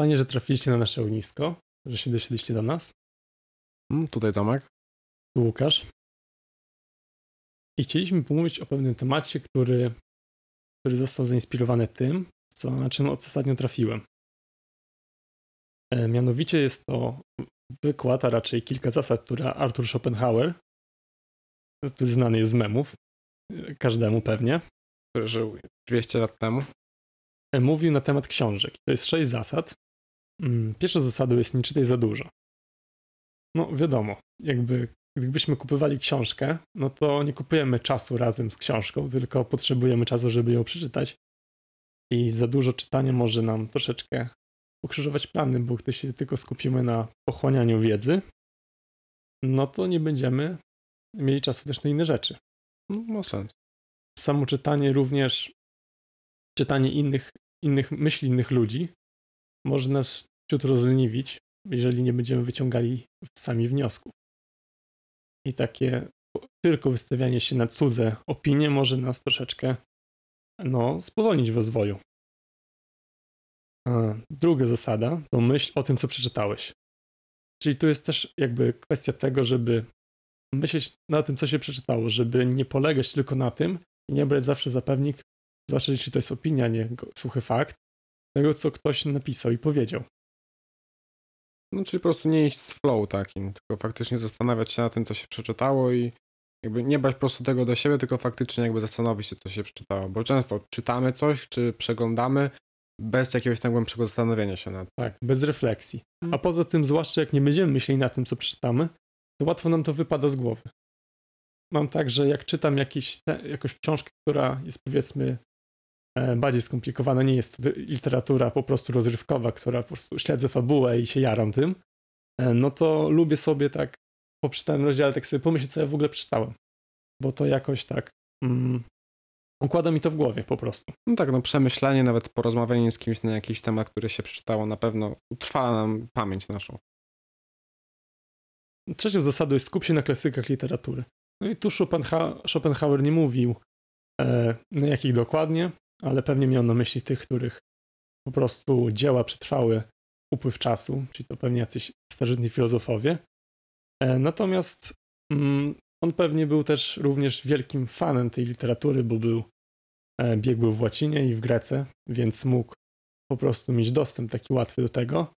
Fajnie, że trafiliście na nasze ognisko, że się dosiedliście do nas. Mm, tutaj Tomek. Tu Łukasz. I chcieliśmy pomówić o pewnym temacie, który, który został zainspirowany tym, co, na czym ostatnio trafiłem. E, mianowicie jest to wykład, a raczej kilka zasad, które Arthur Schopenhauer, który znany jest z memów, e, każdemu pewnie, który żył 200 lat temu. e, mówił na temat książek. To jest sześć zasad. Mm, Pierwszą zasadą jest nie czytaj za dużo. No wiadomo, jakby gdybyśmy kupowali książkę, no to nie kupujemy czasu razem z książką, tylko potrzebujemy czasu, żeby ją przeczytać. I za dużo czytania może nam troszeczkę pokrzyżować plany, bo gdy się tylko skupimy na pochłanianiu wiedzy, no to nie będziemy mieli czasu też na inne rzeczy. No, ma sens. Samo czytanie również, czytanie innych, innych myśli innych ludzi może nas ciut rozleniwić, jeżeli nie będziemy wyciągali sami wniosków. I takie tylko wystawianie się na cudze opinie może nas troszeczkę no, spowolnić w rozwoju. A druga zasada to myśl o tym, co przeczytałeś. Czyli tu jest też jakby kwestia tego, żeby myśleć na tym, co się przeczytało, żeby nie polegać tylko na tym i nie brać zawsze za pewnik, zwłaszcza jeśli to jest opinia, nie suchy fakt, tego, co ktoś napisał i powiedział. No, czyli po prostu nie iść z flow takim, tylko faktycznie zastanawiać się na tym, co się przeczytało i jakby nie bać po prostu tego do siebie, tylko faktycznie jakby zastanowić się, co się przeczytało. Bo często czytamy coś, czy przeglądamy bez jakiegoś tam głębszego zastanowienia się nad tym. Tak, bez refleksji. A Mm. poza tym, zwłaszcza jak nie będziemy myśleli na tym, co przeczytamy, to łatwo nam to wypada z głowy. Mam tak, że jak czytam jakieś te, jakąś książkę, która jest powiedzmy bardziej skomplikowana, nie jest to literatura po prostu rozrywkowa, która po prostu śledzę fabułę i się jaram tym, e, no to lubię sobie tak po przeczytanym rozdziale tak sobie pomyśleć, co ja w ogóle przeczytałem. Bo to jakoś tak mm, układa mi to w głowie po prostu. No tak, no przemyślenie, nawet porozmawianie z kimś na jakiś temat, który się przeczytało, na pewno utrwala nam pamięć naszą. Trzecią zasadą jest skup się na klasykach literatury. No i tu Schopenha- Schopenhauer nie mówił e, na jakich dokładnie, ale pewnie miał na myśli tych, których po prostu dzieła przetrwały upływ czasu, czyli to pewnie jacyś starożytni filozofowie. E, natomiast mm, on pewnie był też również wielkim fanem tej literatury, bo był e, biegły w łacinie i w grece, więc mógł po prostu mieć dostęp taki łatwy do tego.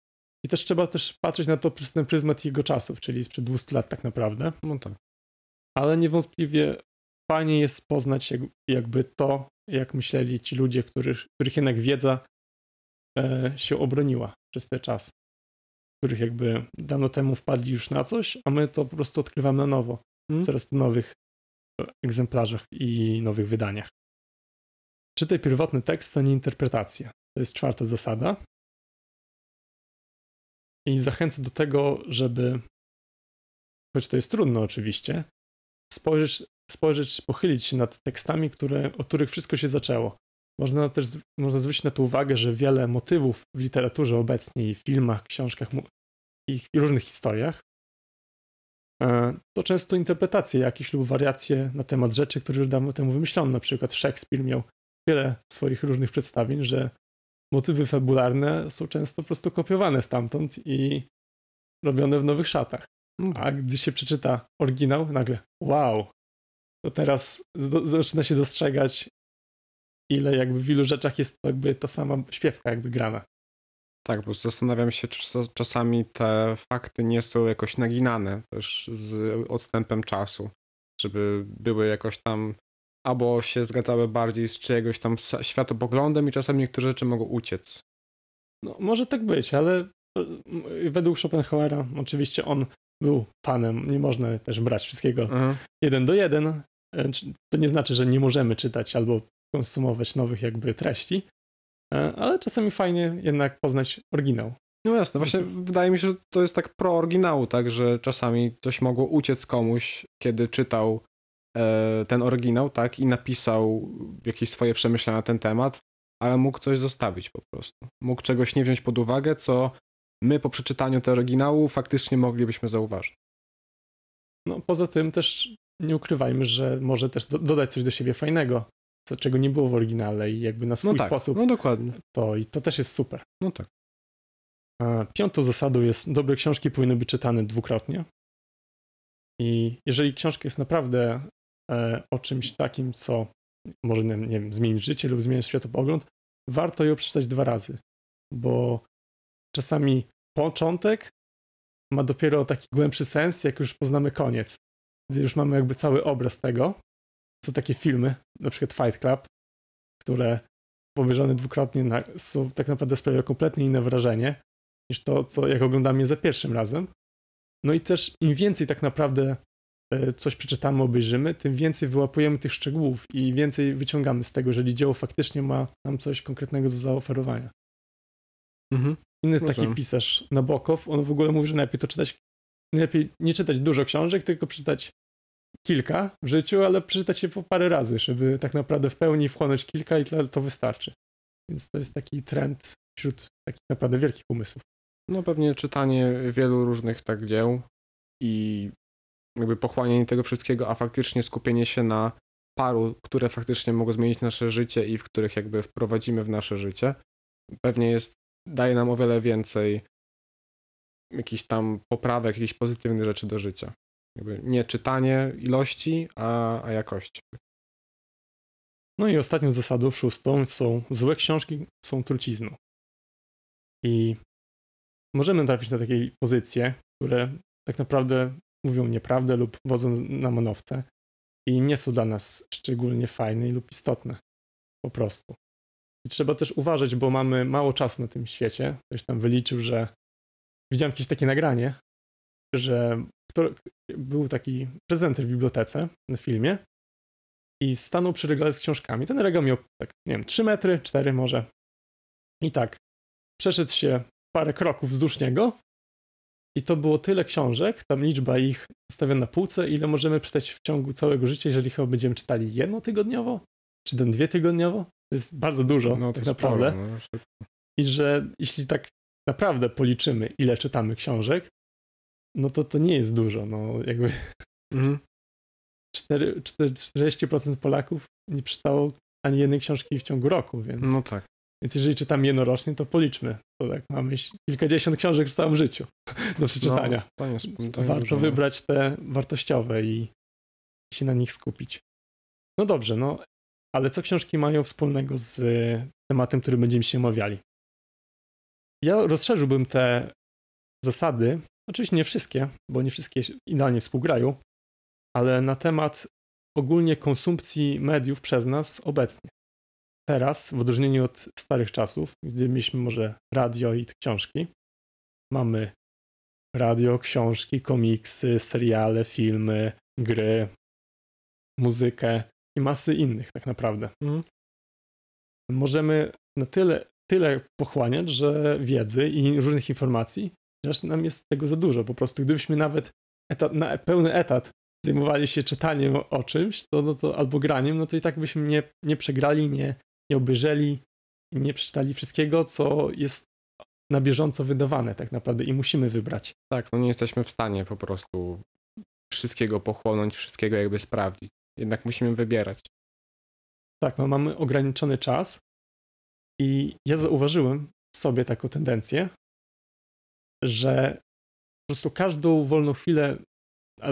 I też trzeba też patrzeć na to przez ten pryzmat jego czasów, czyli sprzed 200 lat tak naprawdę. No tak. Ale niewątpliwie fajnie jest poznać jak, jakby to, jak myśleli ci ludzie, których, których jednak wiedza e, się obroniła przez ten czas. Których jakby dawno temu wpadli już na coś, a my to po prostu odkrywamy na nowo. Mm. Coraz to nowych e, egzemplarzach i nowych wydaniach. Czytaj pierwotny tekst, a nie interpretację. To jest czwarta zasada. I zachęcę do tego, żeby, choć to jest trudne oczywiście, spojrzeć, spojrzeć pochylić się nad tekstami, które, od których wszystko się zaczęło. Można też można zwrócić na to uwagę, że wiele motywów w literaturze obecnie, i w filmach, książkach i różnych historiach, e, to często interpretacje jakieś lub wariacje na temat rzeczy, które już dawno temu wymyślono. Na przykład Szekspir miał wiele swoich różnych przedstawień, że motywy fabularne są często po prostu kopiowane stamtąd i robione w nowych szatach. No, A gdy się przeczyta oryginał, nagle wow, to teraz do, zaczyna się dostrzegać, ile jakby w wielu rzeczach jest to jakby ta sama śpiewka jakby grana. Tak, bo zastanawiam się, czy czas- czasami te fakty nie są jakoś naginane też z odstępem czasu, żeby były jakoś tam albo się zgadzały bardziej z czyjegoś tam światopoglądem i czasami niektóre rzeczy mogą uciec. No, może tak być, ale e, według Schopenhauera oczywiście on był fanem, nie można też brać wszystkiego Aha. jeden do jeden. E, To nie znaczy, że nie możemy czytać albo konsumować nowych jakby treści, e, ale czasami fajnie jednak poznać oryginał. No jasne, właśnie wydaje mi się, że to jest tak pro oryginału, tak, że czasami coś mogło uciec komuś, kiedy czytał e, ten oryginał, tak, i napisał jakieś swoje przemyślenia na ten temat, ale mógł coś zostawić po prostu. Mógł czegoś nie wziąć pod uwagę, co my po przeczytaniu tego oryginału faktycznie moglibyśmy zauważyć. No, poza tym też nie ukrywajmy, że może też do, dodać coś do siebie fajnego, co, czego nie było w oryginale i jakby na swój No tak, sposób no dokładnie. to i to też jest super. No tak. A piątą zasadą jest, dobre książki powinny być czytane dwukrotnie. I jeżeli książka jest naprawdę e, o czymś takim, co może, nie, nie wiem, zmienić życie lub zmienić światopogląd, warto ją przeczytać dwa razy, bo czasami początek ma dopiero taki głębszy sens, jak już poznamy koniec. Gdy już mamy jakby cały obraz tego. Są takie filmy, na przykład Fight Club, które obejrzane dwukrotnie na, są tak naprawdę sprawiają kompletnie inne wrażenie niż to, co jak oglądamy je za pierwszym razem. No i też im więcej tak naprawdę e, coś przeczytamy, obejrzymy, tym więcej wyłapujemy tych szczegółów i więcej wyciągamy z tego, jeżeli dzieło faktycznie ma nam coś konkretnego do zaoferowania. Mhm. Inny taki pisarz Nabokow, on w ogóle mówi, że najlepiej to czytać, najlepiej nie czytać dużo książek, tylko przeczytać kilka w życiu, ale przeczytać je po parę razy, żeby tak naprawdę w pełni wchłonąć kilka i to wystarczy. Więc to jest taki trend wśród takich naprawdę wielkich umysłów. No pewnie czytanie wielu różnych tak dzieł i jakby pochłanianie tego wszystkiego, a faktycznie skupienie się na paru, które faktycznie mogą zmienić nasze życie i w których jakby wprowadzimy w nasze życie, pewnie jest, daje nam o wiele więcej jakichś tam poprawek, jakichś pozytywnych rzeczy do życia. Jakby nie czytanie ilości, a, a jakości. No i ostatnią zasadą, szóstą, są złe książki są trucizną. I możemy trafić na takie pozycje, które tak naprawdę mówią nieprawdę lub wodzą na manowce i nie są dla nas szczególnie fajne lub istotne. Po prostu. I trzeba też uważać, bo mamy mało czasu na tym świecie. Ktoś tam wyliczył, że widziałem jakieś takie nagranie, że był taki prezenter w bibliotece na filmie i stanął przy regale z książkami. Ten regał miał, tak, nie wiem, 3 metry, 4 może. I tak, przeszedł się parę kroków wzdłuż niego i to było tyle książek, tam liczba ich zostawiona na półce, ile możemy czytać w ciągu całego życia, jeżeli chyba będziemy czytali jedno tygodniowo, czy tam dwie tygodniowo. To jest bardzo dużo, no, tak naprawdę. Sporo, no. I że jeśli tak naprawdę policzymy, ile czytamy książek, no to to nie jest dużo. No jakby mhm. 4, 40% Polaków nie czytało ani jednej książki w ciągu roku, więc. No tak. Więc jeżeli czytam jednorocznie, to policzmy. To tak mamy kilkadziesiąt książek w całym życiu do przeczytania. No, to jest, to Warto dużo, no. wybrać te wartościowe i się na nich skupić. No dobrze, no ale co książki mają wspólnego z tematem, który będziemy się omawiali? Ja rozszerzyłbym te zasady, oczywiście nie wszystkie, bo nie wszystkie idealnie współgrają, ale na temat ogólnie konsumpcji mediów przez nas obecnie teraz, w odróżnieniu od starych czasów, gdy mieliśmy może radio i książki, mamy radio, książki, komiksy, seriale, filmy, gry, muzykę i masy innych tak naprawdę. Mhm. Możemy na tyle, tyle pochłaniać, że wiedzy i różnych informacji, że nam jest tego za dużo. Po prostu gdybyśmy nawet etat, na pełny etat zajmowali się czytaniem o czymś, to, no to albo graniem, no to i tak byśmy nie, nie przegrali, nie, nie obejrzeli, nie przeczytali wszystkiego, co jest na bieżąco wydawane tak naprawdę i musimy wybrać. Tak, no nie jesteśmy w stanie po prostu wszystkiego pochłonąć, wszystkiego jakby sprawdzić. Jednak musimy wybierać. Tak, no mamy ograniczony czas i ja zauważyłem w sobie taką tendencję, że po prostu każdą wolną chwilę,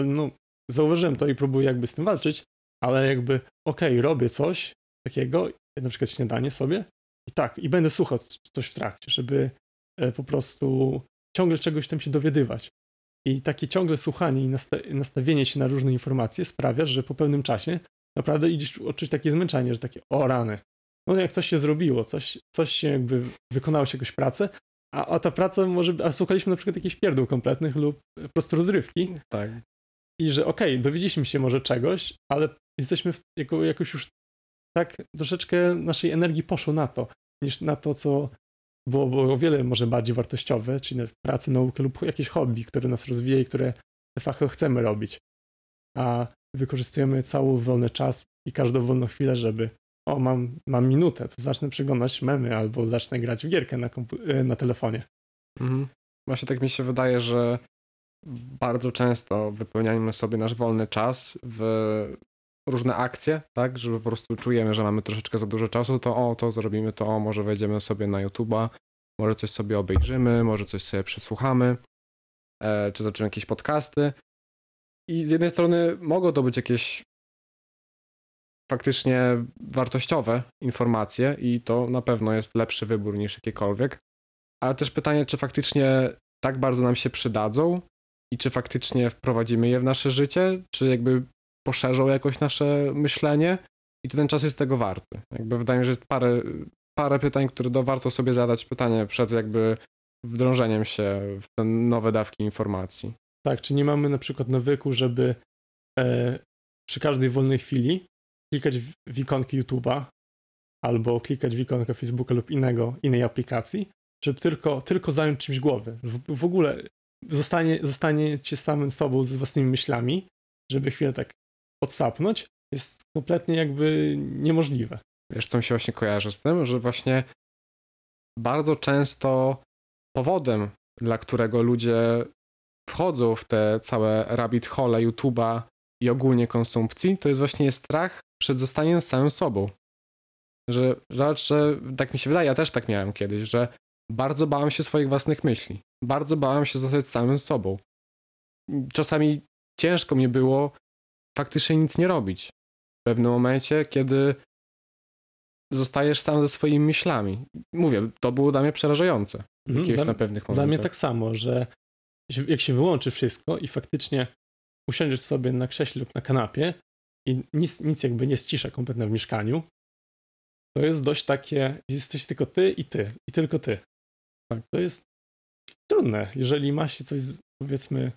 no, zauważyłem to i próbuję jakby z tym walczyć, ale jakby okej, okay, robię coś takiego na przykład śniadanie sobie i tak, i będę słuchał coś w trakcie, żeby e, po prostu ciągle czegoś tam się dowiadywać. I takie ciągle słuchanie i nastawienie się na różne informacje sprawia, że po pewnym czasie naprawdę idziesz odczuć takie zmęczenie, że takie o rany. No jak coś się zrobiło, coś, coś się jakby wykonało się jakąś pracę, a, a ta praca może, a słuchaliśmy na przykład jakichś pierdół kompletnych lub po prostu rozrywki. Tak. I że okej, okay, dowiedzieliśmy się może czegoś, ale jesteśmy w, jako, jakoś już tak troszeczkę naszej energii poszło na to, niż na to, co było, było o wiele może bardziej wartościowe, czyli pracę, naukę lub jakieś hobby, które nas rozwija i które de facto chcemy robić. A wykorzystujemy cały wolny czas i każdą wolną chwilę, żeby o, mam, mam minutę, to zacznę przeglądać memy albo zacznę grać w gierkę na, e, na telefonie. Mhm. Właśnie tak mi się wydaje, że bardzo często wypełniamy sobie nasz wolny czas w różne akcje, tak, że po prostu czujemy, że mamy troszeczkę za dużo czasu, to o, to zrobimy to, o, może wejdziemy sobie na YouTube'a, może coś sobie obejrzymy, może coś sobie przesłuchamy, e, czy zobaczymy jakieś podcasty. I z jednej strony mogą to być jakieś faktycznie wartościowe informacje i to na pewno jest lepszy wybór niż jakiekolwiek. Ale też pytanie, czy faktycznie tak bardzo nam się przydadzą i czy faktycznie wprowadzimy je w nasze życie, czy jakby poszerzą jakoś nasze myślenie i ten czas jest tego warty. Jakby wydaje mi się, że jest parę, parę pytań, które do, warto sobie zadać pytanie przed jakby wdrążeniem się w te nowe dawki informacji. Tak, czy nie mamy na przykład nawyku, żeby e, przy każdej wolnej chwili klikać w, w ikonki YouTube'a albo klikać w ikonkę Facebooka lub innego, innej aplikacji, żeby tylko, tylko zająć czymś głowy. W, w ogóle zostanie, zostaniecie samym sobą z własnymi myślami, żeby chwilę tak odsapnąć, jest kompletnie jakby niemożliwe. Wiesz, co mi się właśnie kojarzy z tym, że właśnie bardzo często powodem, dla którego ludzie wchodzą w te całe rabbit hole YouTube'a i ogólnie konsumpcji, to jest właśnie strach przed zostaniem samym sobą. Że zobacz, tak mi się wydaje, ja też tak miałem kiedyś, że bardzo bałem się swoich własnych myśli. Bardzo bałem się zostać samym sobą. Czasami ciężko mi było faktycznie nic nie robić. W pewnym momencie, kiedy zostajesz sam ze swoimi myślami. Mówię, to było dla mnie przerażające. Mhm, dla, na pewnych momentach. Dla mnie tak samo, że jak się wyłączy wszystko i faktycznie usiądziesz sobie na krześle lub na kanapie i nic, nic jakby nie ścisza kompletnie w mieszkaniu, to jest dość takie, jesteś tylko ty i ty, i tylko ty. Tak, to jest trudne, jeżeli ma się coś, powiedzmy,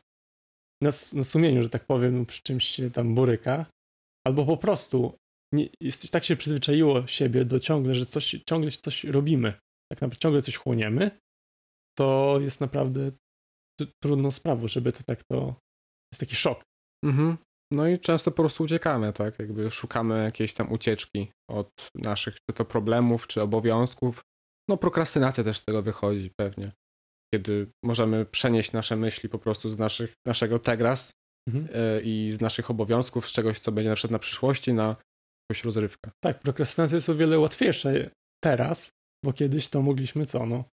na, na sumieniu, że tak powiem, przy czymś się tam boryka, albo po prostu nie, jest, tak się przyzwyczaiło siebie do ciągle, że coś, ciągle coś robimy, tak naprawdę ciągle coś chłoniemy, to jest naprawdę trudną sprawą, żeby to tak to jest taki szok. Mhm. No i często po prostu uciekamy, tak? Jakby szukamy jakiejś tam ucieczki od naszych czy to problemów, czy obowiązków. No prokrastynacja też z tego wychodzi pewnie. Kiedy możemy przenieść nasze myśli po prostu z naszych, naszego tegras mhm. y, i z naszych obowiązków, z czegoś, co będzie na przykład na przyszłości, na jakąś rozrywkę. Tak, prokrastynacja jest o wiele łatwiejsza teraz, bo kiedyś to mogliśmy co, no,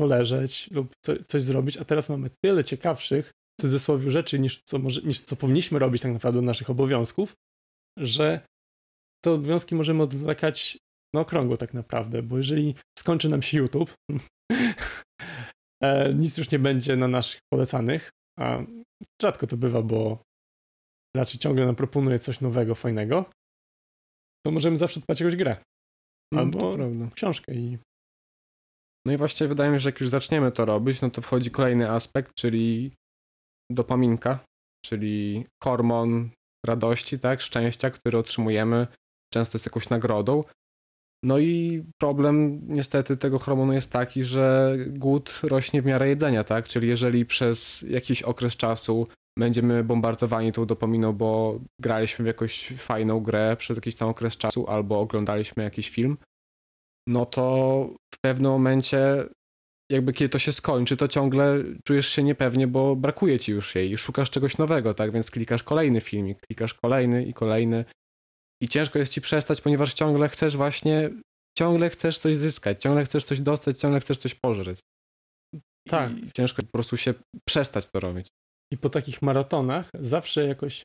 poleżeć lub co, coś zrobić, a teraz mamy tyle ciekawszych, w cudzysłowie, rzeczy niż co, może, niż co powinniśmy robić tak naprawdę naszych obowiązków, że te obowiązki możemy odwlekać na okrągło tak naprawdę, bo jeżeli skończy nam się YouTube, e, nic już nie będzie na naszych polecanych, a rzadko to bywa, bo raczej ciągle nam proponuje coś nowego, fajnego, to możemy zawsze odpać jakąś grę. Mm, albo no, książkę i no i właśnie wydaje mi się, że jak już zaczniemy to robić, no to wchodzi kolejny aspekt, czyli dopaminka, czyli hormon radości, tak, szczęścia, który otrzymujemy, często jest jakąś nagrodą. No i problem niestety tego hormonu jest taki, że głód rośnie w miarę jedzenia, tak? Czyli jeżeli przez jakiś okres czasu będziemy bombardowani tą dopaminą, bo graliśmy w jakąś fajną grę przez jakiś tam okres czasu albo oglądaliśmy jakiś film, no to w pewnym momencie jakby kiedy to się skończy, to ciągle czujesz się niepewnie, bo brakuje ci już jej i szukasz czegoś nowego, tak? Więc klikasz kolejny filmik, klikasz kolejny i kolejny i ciężko jest ci przestać, ponieważ ciągle chcesz właśnie, ciągle chcesz coś zyskać, ciągle chcesz coś dostać, ciągle chcesz coś pożreć. Tak. I ciężko po prostu się przestać to robić. I po takich maratonach zawsze jakoś,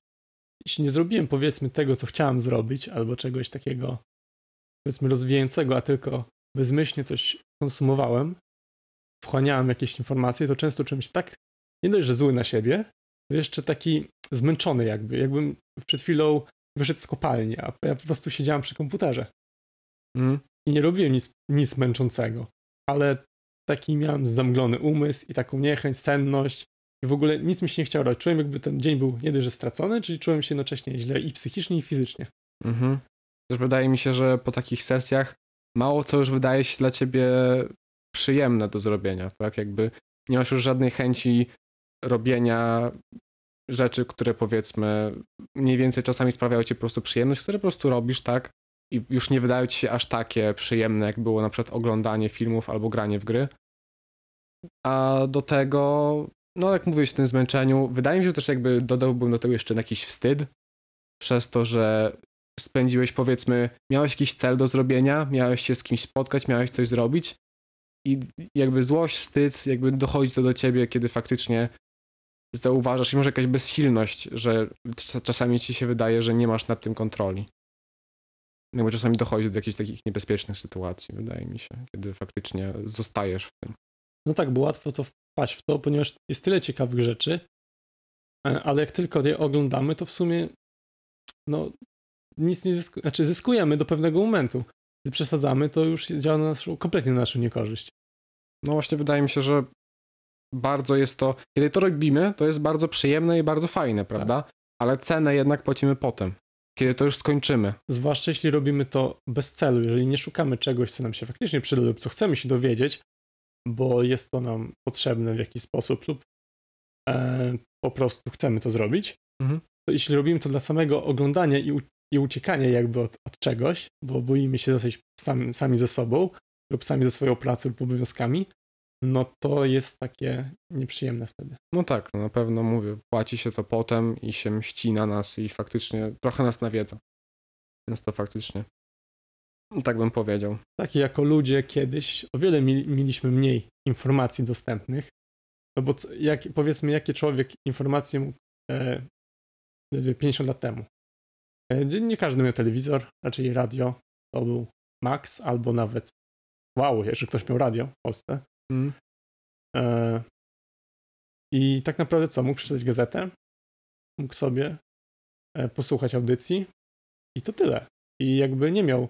jeśli nie zrobiłem powiedzmy tego, co chciałem zrobić, albo czegoś takiego powiedzmy rozwijającego, a tylko bezmyślnie coś konsumowałem, wchłaniałem jakieś informacje, to często czymś tak nie dość, że zły na siebie, to jeszcze taki zmęczony jakby, jakbym przed chwilą wyszedł z kopalni, a ja po prostu siedziałem przy komputerze. Mm. I nie robiłem nic, nic męczącego, ale taki miałem zamglony umysł i taką niechęć, senność i w ogóle nic mi się nie chciało robić. Czułem jakby ten dzień był nie dość, że stracony, czyli czułem się jednocześnie źle i psychicznie i fizycznie. Mhm. Też wydaje mi się, że po takich sesjach mało co już wydaje się dla ciebie przyjemne do zrobienia, tak? Jakby nie masz już żadnej chęci robienia rzeczy, które powiedzmy mniej więcej czasami sprawiają ci po prostu przyjemność, które po prostu robisz, tak? I już nie wydają ci się aż takie przyjemne, jak było na przykład oglądanie filmów albo granie w gry. A do tego, no jak mówiłeś o tym zmęczeniu, wydaje mi się że też jakby dodałbym do tego jeszcze jakiś wstyd, przez to, że spędziłeś powiedzmy, miałeś jakiś cel do zrobienia, miałeś się z kimś spotkać, miałeś coś zrobić i jakby złość, wstyd, jakby dochodzi to do ciebie, kiedy faktycznie zauważasz i może jakaś bezsilność, że czasami ci się wydaje, że nie masz nad tym kontroli. No bo czasami dochodzi do jakichś takich niebezpiecznych sytuacji, wydaje mi się, kiedy faktycznie zostajesz w tym. No tak, bo łatwo to wpaść w to, ponieważ jest tyle ciekawych rzeczy, e, ale jak tylko je oglądamy, to w sumie no nic nie zyskujemy, znaczy zyskujemy do pewnego momentu. Gdy przesadzamy, to już działa na naszą, kompletnie na naszą niekorzyść. No właśnie wydaje mi się, że bardzo jest to, kiedy to robimy, to jest bardzo przyjemne i bardzo fajne, prawda? Tak. Ale cenę jednak płacimy potem, kiedy to już skończymy. Zwłaszcza jeśli robimy to bez celu, jeżeli nie szukamy czegoś, co nam się faktycznie przyda lub co chcemy się dowiedzieć, bo jest to nam potrzebne w jakiś sposób lub e, po prostu chcemy to zrobić, mhm. to jeśli robimy to dla samego oglądania i, u, i uciekania jakby od, od, czegoś, bo boimy się zostać sami, sami ze sobą lub sami ze swoją pracą lub obowiązkami, no to jest takie nieprzyjemne wtedy. No tak, no na pewno mówię, płaci się to potem i się mści na nas i faktycznie trochę nas nawiedza. Więc to faktycznie, tak bym powiedział. Tak, jako ludzie kiedyś o wiele mieliśmy mniej informacji dostępnych, no bo jak, powiedzmy, jaki człowiek informację mógł e, 50 lat temu. E, nie każdy miał telewizor, raczej radio, to był max, albo nawet wow, jeżeli ktoś miał radio w Polsce. Mm. E, I tak naprawdę co? Mógł przeczytać gazetę, mógł sobie e, posłuchać audycji i to tyle. I jakby nie miał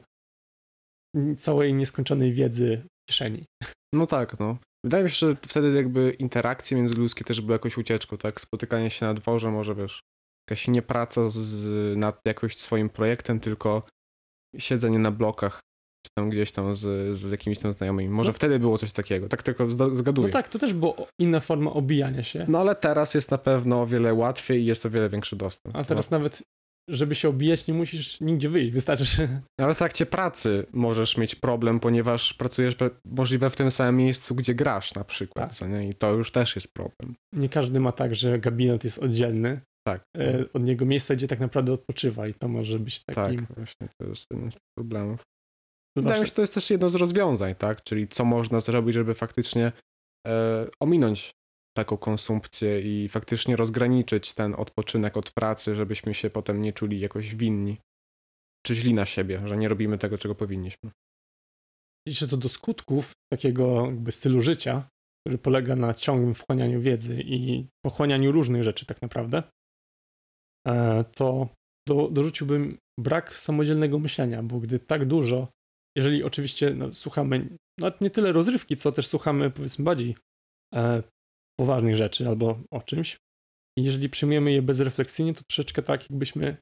całej nieskończonej wiedzy w kieszeni. No tak, no. Wydaje mi się, że wtedy jakby interakcje międzyludzkie też były jakąś ucieczką, tak? Spotykanie się na dworze, może wiesz, jakaś nie praca z, nad jakimś swoim projektem, tylko siedzenie na blokach czy tam gdzieś tam z, z jakimiś tam znajomymi. Może no. wtedy było coś takiego, tak tylko zgaduję. No tak, to też było inna forma obijania się. No ale teraz jest na pewno o wiele łatwiej i jest o wiele większy dostęp. A teraz no. nawet, żeby się obijać, nie musisz nigdzie wyjść, wystarczy, że... Ale w trakcie pracy możesz mieć problem, ponieważ pracujesz możliwe w tym samym miejscu, gdzie grasz na przykład, tak. co nie? I to już też jest problem. Nie każdy ma tak, że gabinet jest oddzielny, tak. E, od niego miejsca, gdzie tak naprawdę odpoczywa i to może być takim... Tak, właśnie, to jest jeden z problemów. Wydaje mi się, że to jest też jedno z rozwiązań, tak? Czyli co można zrobić, żeby faktycznie e, ominąć taką konsumpcję i faktycznie rozgraniczyć ten odpoczynek od pracy, żebyśmy się potem nie czuli jakoś winni czy źli na siebie, że nie robimy tego, czego powinniśmy. Jeszcze co do skutków takiego jakby stylu życia, który polega na ciągłym wchłanianiu wiedzy i pochłanianiu różnych rzeczy tak naprawdę, e, to do, dorzuciłbym brak samodzielnego myślenia, bo gdy tak dużo jeżeli oczywiście no, słuchamy nawet nie tyle rozrywki, co też słuchamy powiedzmy bardziej e, poważnych rzeczy albo o czymś. I jeżeli przyjmujemy je bezrefleksyjnie, to troszeczkę tak, jakbyśmy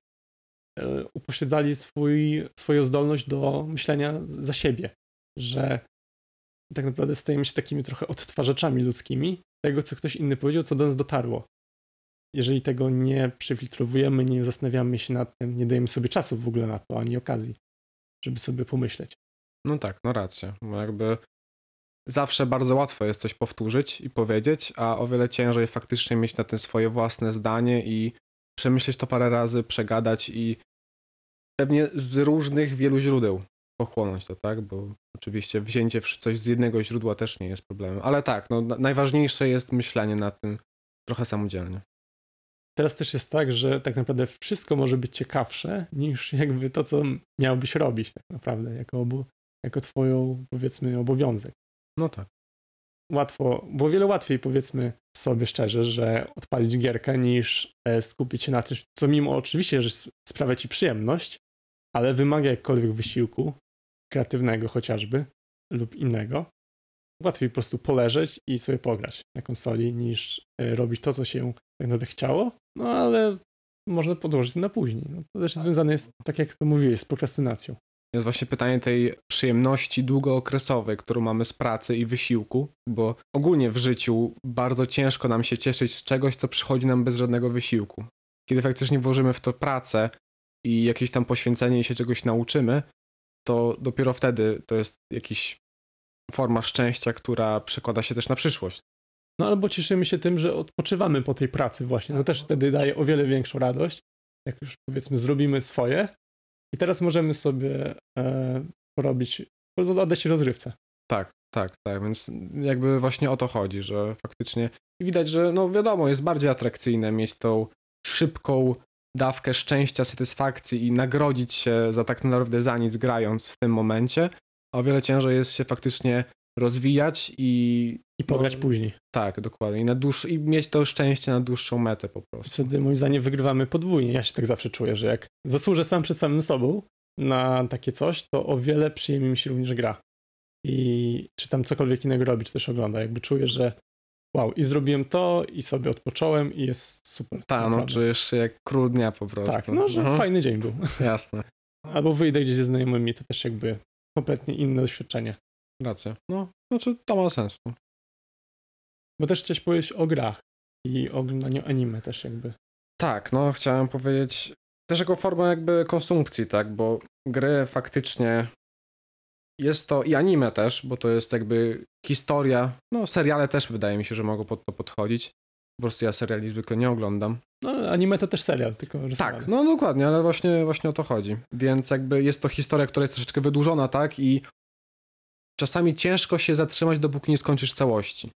e, upośledzali swój, swoją zdolność do myślenia za siebie, że tak naprawdę stajemy się takimi trochę odtwarzaczami ludzkimi tego, co ktoś inny powiedział, co do nas dotarło. Jeżeli tego nie przefiltrowujemy, nie zastanawiamy się nad tym, nie dajemy sobie czasu w ogóle na to, ani okazji, żeby sobie pomyśleć. No tak, no racja. Bo jakby zawsze bardzo łatwo jest coś powtórzyć i powiedzieć, a o wiele ciężej faktycznie mieć na tym swoje własne zdanie i przemyśleć to parę razy, przegadać i pewnie z różnych wielu źródeł pochłonąć to, tak? Bo oczywiście wzięcie coś z jednego źródła też nie jest problemem. Ale tak, no, najważniejsze jest myślenie nad tym trochę samodzielnie. Teraz też jest tak, że tak naprawdę wszystko może być ciekawsze niż jakby to, co miałbyś robić tak naprawdę jako obu, jako twoją, powiedzmy, obowiązek. No tak. Łatwo, było wiele łatwiej, powiedzmy sobie szczerze, że odpalić gierkę niż e, skupić się na czymś, co mimo oczywiście, że sprawia ci przyjemność, ale wymaga jakkolwiek wysiłku, kreatywnego chociażby, lub innego. Łatwiej po prostu poleżeć i sobie pograć na konsoli, niż e, robić to, co się tak naprawdę chciało, no ale można podłożyć na później. No, to też tak. związane jest, tak jak to mówiłeś, z prokrastynacją jest właśnie pytanie tej przyjemności długookresowej, którą mamy z pracy i wysiłku, bo ogólnie w życiu bardzo ciężko nam się cieszyć z czegoś, co przychodzi nam bez żadnego wysiłku. Kiedy faktycznie włożymy w to pracę i jakieś tam poświęcenie i się czegoś nauczymy, to dopiero wtedy to jest jakaś forma szczęścia, która przekłada się też na przyszłość. No albo cieszymy się tym, że odpoczywamy po tej pracy właśnie. To też wtedy daje o wiele większą radość. Jak już powiedzmy zrobimy swoje, i teraz możemy sobie e, porobić, oddać rozrywce. Tak, tak, tak, więc jakby właśnie o to chodzi, że faktycznie widać, że no wiadomo, jest bardziej atrakcyjne mieć tą szybką dawkę szczęścia, satysfakcji i nagrodzić się za tak naprawdę za nic grając w tym momencie, a o wiele ciężej jest się faktycznie rozwijać i... I pograć no, później. Tak, dokładnie. I, na dłuż... I mieć to szczęście na dłuższą metę po prostu. Wtedy moim zdaniem wygrywamy podwójnie. Ja się tak zawsze czuję, że jak zasłużę sam przed samym sobą na takie coś, to o wiele przyjemniej mi się również gra. I czy tam cokolwiek innego robi, czy też ogląda. Jakby czuję, że wow, i zrobiłem to, i sobie odpocząłem, i jest super. Tak, no czujesz się jak król dnia po prostu. Tak, no, że mhm. fajny dzień był. Jasne. Albo wyjdę gdzieś ze znajomymi, to też jakby kompletnie inne doświadczenie. Racja. No, znaczy to ma sens. Bo też chciałeś powiedzieć o grach i oglądaniu anime też jakby. Tak, no chciałem powiedzieć też jako formę jakby konsumpcji, tak, bo gry faktycznie jest to i anime też, bo to jest jakby historia, no seriale też wydaje mi się, że mogą pod to podchodzić. Po prostu ja seriali zwykle nie oglądam. No, anime to też serial, tylko Tak, no dokładnie, ale właśnie, właśnie o to chodzi. Więc jakby jest to historia, która jest troszeczkę wydłużona, tak, i czasami ciężko się zatrzymać, dopóki nie skończysz całości.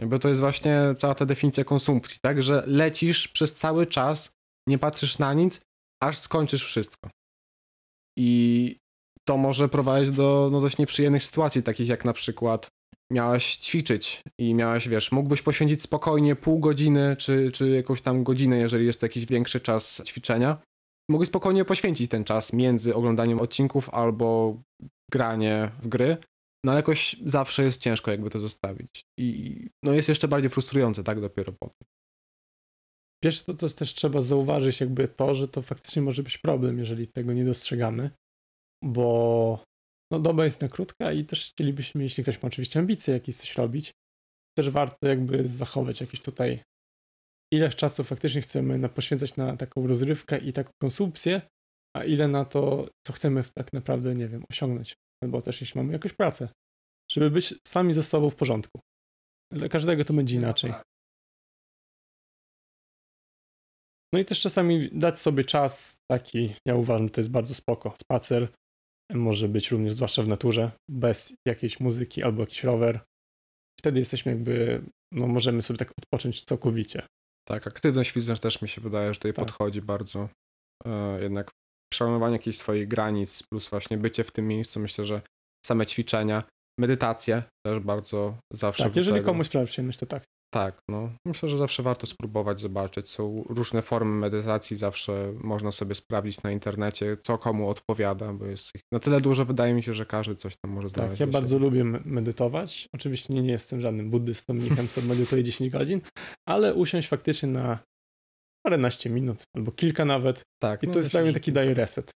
Jakby to jest właśnie cała ta definicja konsumpcji, tak, że lecisz przez cały czas, nie patrzysz na nic, aż skończysz wszystko. I to może prowadzić do no, dość nieprzyjemnych sytuacji, takich jak na przykład miałeś ćwiczyć i miałeś, wiesz, mógłbyś poświęcić spokojnie pół godziny, czy, czy jakąś tam godzinę, jeżeli jest to jakiś większy czas ćwiczenia. Mógłbyś spokojnie poświęcić ten czas między oglądaniem odcinków albo granie w gry, no ale jakoś zawsze jest ciężko jakby to zostawić. I no jest jeszcze bardziej frustrujące, tak, dopiero potem. Wiesz, to, to też trzeba zauważyć jakby to, że to faktycznie może być problem, jeżeli tego nie dostrzegamy, bo no doba jest na krótka i też chcielibyśmy, jeśli ktoś ma oczywiście ambicje jakieś coś robić, też warto jakby zachować jakieś tutaj ileś czasu faktycznie chcemy na, poświęcać na taką rozrywkę i taką konsumpcję, a ile na to, co chcemy tak naprawdę, nie wiem, osiągnąć. Albo też jeśli mamy jakąś pracę, żeby być sami ze sobą w porządku. Dla każdego to będzie inaczej. No i też czasami dać sobie czas taki, ja uważam, to jest bardzo spoko. Spacer może być również, zwłaszcza w naturze, bez jakiejś muzyki albo jakiś rower. Wtedy jesteśmy jakby, no możemy sobie tak odpocząć całkowicie. Tak, aktywność fizyczna też mi się wydaje, że tutaj tak. podchodzi bardzo. E, jednak przemywanie jakichś swoich granic, plus właśnie bycie w tym miejscu, myślę, że same ćwiczenia, medytacje też bardzo zawsze. Tak, jeżeli tego. komuś sprawia przyjemność, to tak. Tak, no myślę, że zawsze warto spróbować, zobaczyć. Są różne formy medytacji, zawsze można sobie sprawdzić na internecie, co komu odpowiada, bo jest ich na tyle dużo, wydaje mi się, że każdy coś tam może znaleźć. Tak, ja bardzo lubię medytować. Oczywiście nie, nie jestem żadnym buddystą, niecham sobie medytuję 10 godzin, ale usiąść faktycznie na paręnaście minut, albo kilka nawet. Tak. I no to jest dla mnie taki daje reset.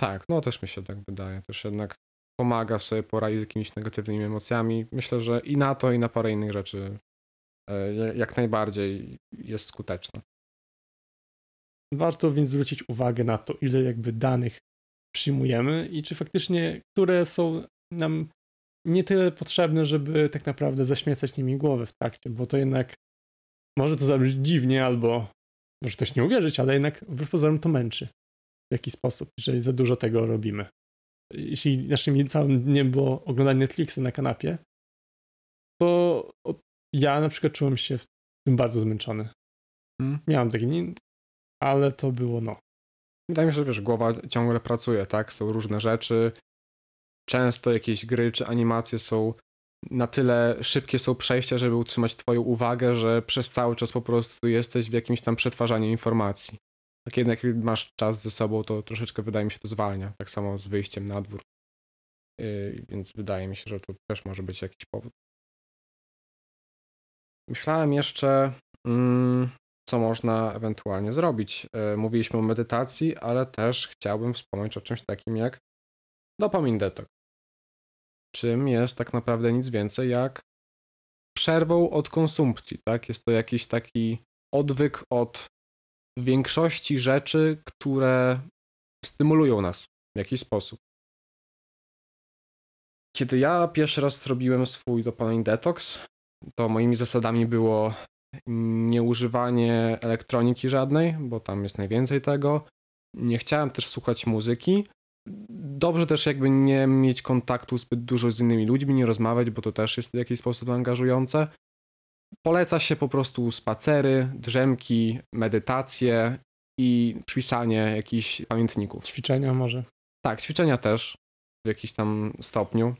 Tak, no też mi się tak wydaje. Też jednak pomaga sobie poradzić z jakimiś negatywnymi emocjami. Myślę, że i na to, i na parę innych rzeczy E, jak najbardziej jest skuteczna. Warto więc zwrócić uwagę na to, ile jakby danych przyjmujemy i czy faktycznie, które są nam nie tyle potrzebne, żeby tak naprawdę zaśmiecać nimi głowę w trakcie, bo to jednak może to zabrzmieć dziwnie albo może ktoś nie uwierzyć, ale jednak wbrew pozorom to męczy w jakiś sposób, jeżeli za dużo tego robimy. Jeśli naszym całym dniem było oglądanie Netflixa na kanapie, to ja na przykład czułem się w tym bardzo zmęczony. Hmm. Miałem taki, ale to było no. Wydaje mi się, że wiesz, głowa ciągle pracuje, tak? Są różne rzeczy. Często jakieś gry czy animacje są na tyle szybkie są przejścia, żeby utrzymać twoją uwagę, że przez cały czas po prostu jesteś w jakimś tam przetwarzaniu informacji. Tak jednak jak masz czas ze sobą, to troszeczkę wydaje mi się to zwalnia. Tak samo z wyjściem na dwór. Yy, więc wydaje mi się, że to też może być jakiś powód. Myślałem jeszcze, mm, co można ewentualnie zrobić. E, mówiliśmy o medytacji, ale też chciałbym wspomnieć o czymś takim jak dopamin detox. Czym jest tak naprawdę nic więcej jak przerwą od konsumpcji, tak? Jest to jakiś taki odwyk od większości rzeczy, które stymulują nas w jakiś sposób. Kiedy ja pierwszy raz zrobiłem swój dopamin detox, to moimi zasadami było nieużywanie elektroniki żadnej, bo tam jest najwięcej tego. Nie chciałem też słuchać muzyki. Dobrze też jakby nie mieć kontaktu zbyt dużo z innymi ludźmi, nie rozmawiać, bo to też jest w jakiś sposób angażujące. Poleca się po prostu spacery, drzemki, medytacje i pisanie jakichś pamiętników. Ćwiczenia może. Tak, ćwiczenia też w jakimś tam stopniu.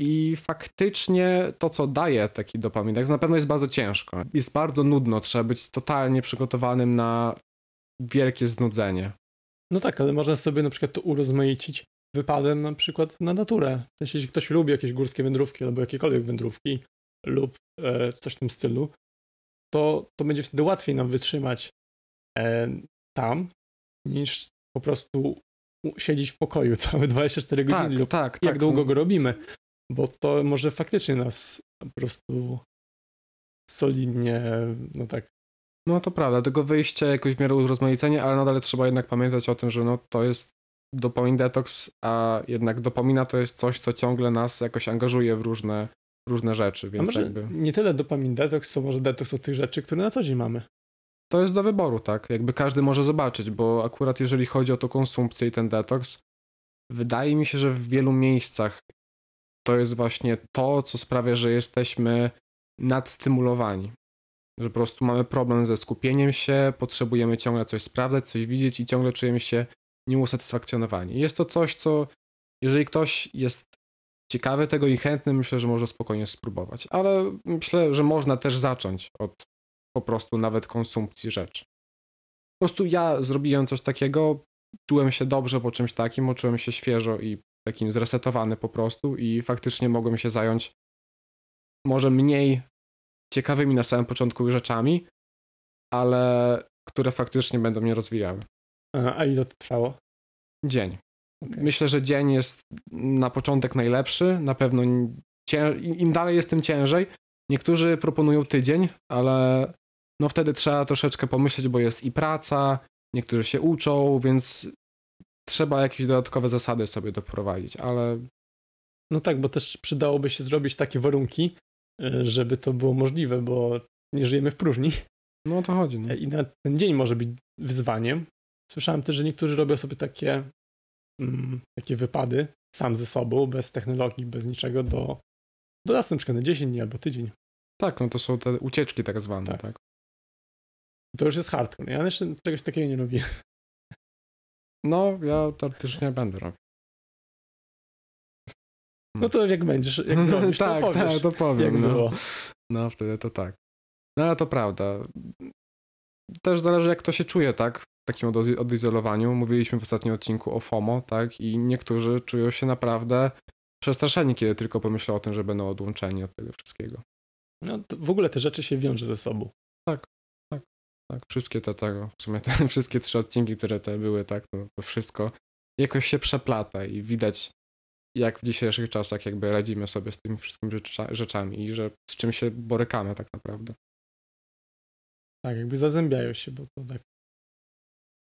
I faktycznie to, co daje taki dopaminek, na pewno jest bardzo ciężko. Jest bardzo nudno, trzeba być totalnie przygotowanym na wielkie znudzenie. No tak, ale można sobie na przykład to urozmaicić wypadem na przykład na naturę. W sensie, jeśli ktoś lubi jakieś górskie wędrówki albo jakiekolwiek wędrówki lub e, coś w tym stylu, to, to będzie wtedy łatwiej nam wytrzymać e, tam, niż po prostu siedzieć w pokoju całe 24 godziny Tak, lub tak, jak tak. długo go robimy, bo to może faktycznie nas po prostu solidnie, no tak, No to prawda, tego wyjście jakoś w miarę urozmaicenie, ale nadal trzeba jednak pamiętać o tym, że no to jest dopamin detoks, a jednak dopamina to jest coś, co ciągle nas jakoś angażuje w różne, różne rzeczy, a więc może jakby nie tyle dopamin detoks, co może detoks od tych rzeczy, które na co dzień mamy. to jest do wyboru, tak? Jakby każdy może zobaczyć, bo akurat jeżeli chodzi o tą konsumpcję i ten detoks, wydaje mi się, że w wielu miejscach to jest właśnie to, co sprawia, że jesteśmy nadstymulowani. Że po prostu mamy problem ze skupieniem się, potrzebujemy ciągle coś sprawdzać, coś widzieć i ciągle czujemy się nieusatysfakcjonowani. Jest to coś, co jeżeli ktoś jest ciekawy tego i chętny, myślę, że może spokojnie spróbować. Ale myślę, że można też zacząć od po prostu nawet konsumpcji rzeczy. Po prostu ja zrobiłem coś takiego, czułem się dobrze po czymś takim, czułem się świeżo i takim zresetowany po prostu i faktycznie mogłem się zająć może mniej ciekawymi na samym początku rzeczami, ale które faktycznie będą mnie rozwijały. A, a ile to trwało? Dzień. Okej. Myślę, że dzień jest na początek najlepszy, na pewno cię... im dalej jest, tym ciężej. Niektórzy proponują tydzień, ale no wtedy trzeba troszeczkę pomyśleć, bo jest i praca, niektórzy się uczą, więc trzeba jakieś dodatkowe zasady sobie doprowadzić, ale No tak, bo też przydałoby się zrobić takie warunki, żeby to było możliwe, bo nie żyjemy w próżni no o to chodzi. No. i na ten dzień może być wyzwaniem. Słyszałem też, że niektórzy robią sobie takie, mm, takie wypady sam ze sobą, bez technologii, bez niczego do, do lasu, na przykład na 10 dni albo tydzień. Tak, no to są te ucieczki tak zwane, Tak. tak. To już jest hardcore. Ja jeszcze czegoś takiego nie lubię. No, ja teoretycznie będę robił. No to jak będziesz, jak zrobisz, tak, to powiesz, tak, to powiem. jak no. było. No, wtedy to tak. No ale to prawda. Też zależy, jak to się czuje, tak? W takim od- odizolowaniu. Mówiliśmy w ostatnim odcinku o FOMO, tak? I niektórzy czują się naprawdę przestraszeni, kiedy tylko pomyślą o tym, że będą odłączeni od tego wszystkiego. No, to w ogóle te rzeczy się wiąże ze sobą. Tak, wszystkie te tego, w sumie te wszystkie trzy odcinki, które te były, tak? To, to wszystko jakoś się przeplata i widać, jak w dzisiejszych czasach jakby radzimy sobie z tymi wszystkimi rzecza- rzeczami i że z czym się borykamy tak naprawdę. Tak, jakby zazębiają się, bo to tak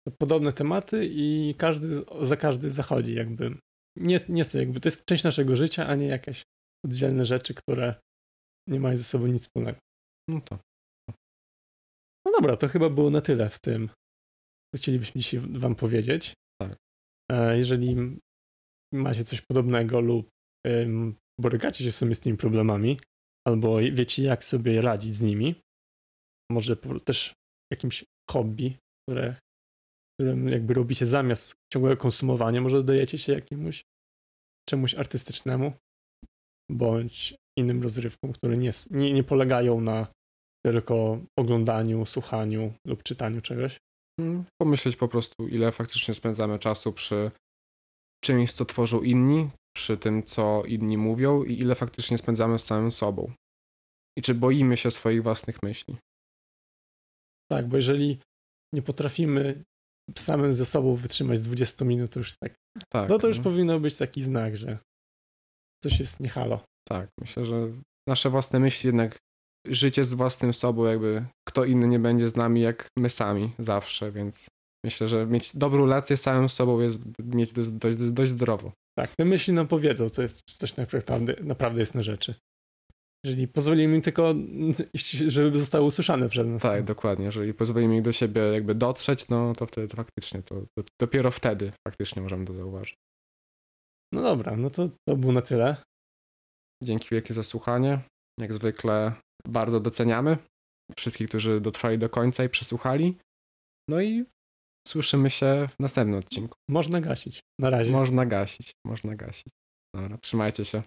to podobne tematy i każdy za każdy zachodzi jakby. Nie, nie są jakby, to jest część naszego życia, a nie jakieś oddzielne rzeczy, które nie mają ze sobą nic wspólnego. No to. No dobra, to chyba było na tyle w tym, co chcielibyśmy dzisiaj wam powiedzieć. Tak. E, Jeżeli macie coś podobnego lub borykacie się w sumie z tymi problemami, albo wiecie jak sobie radzić z nimi, może też jakimś hobby, które, którym jakby robicie zamiast ciągłego konsumowania, może dodajecie się jakiemuś czemuś artystycznemu, bądź innym rozrywkom, które nie, nie, nie polegają na tylko oglądaniu, słuchaniu lub czytaniu czegoś. Mm, Pomyśleć po prostu, ile faktycznie spędzamy czasu przy czymś, co tworzą inni, przy tym, co inni mówią i ile faktycznie spędzamy z samym sobą. I czy boimy się swoich własnych myśli. Tak, bo jeżeli nie potrafimy samym ze sobą wytrzymać z 20 minut, to już tak. Tak. No to już no. powinno być taki znak, że coś jest nie halo. Tak, myślę, że nasze własne myśli jednak życie z własnym sobą, jakby kto inny nie będzie z nami jak my sami zawsze, więc myślę, że mieć dobrą relację z samym sobą jest mieć dość, dość, dość zdrowo. Tak, te myśli nam powiedzą, co jest coś naprawdę, naprawdę jest na rzeczy. Jeżeli pozwolimy im tylko, żeby zostały usłyszane przez nas. Tak, dokładnie. Jeżeli pozwolimy ich do siebie jakby dotrzeć, no to wtedy to faktycznie, to, to dopiero wtedy faktycznie możemy to zauważyć. No dobra, no to to było na tyle. Dzięki wielkie za słuchanie. Jak zwykle bardzo doceniamy wszystkich, którzy dotrwali do końca i przesłuchali. No i słyszymy się w następnym odcinku. Można gasić. Na razie. Można gasić, można gasić. Dobra, trzymajcie się.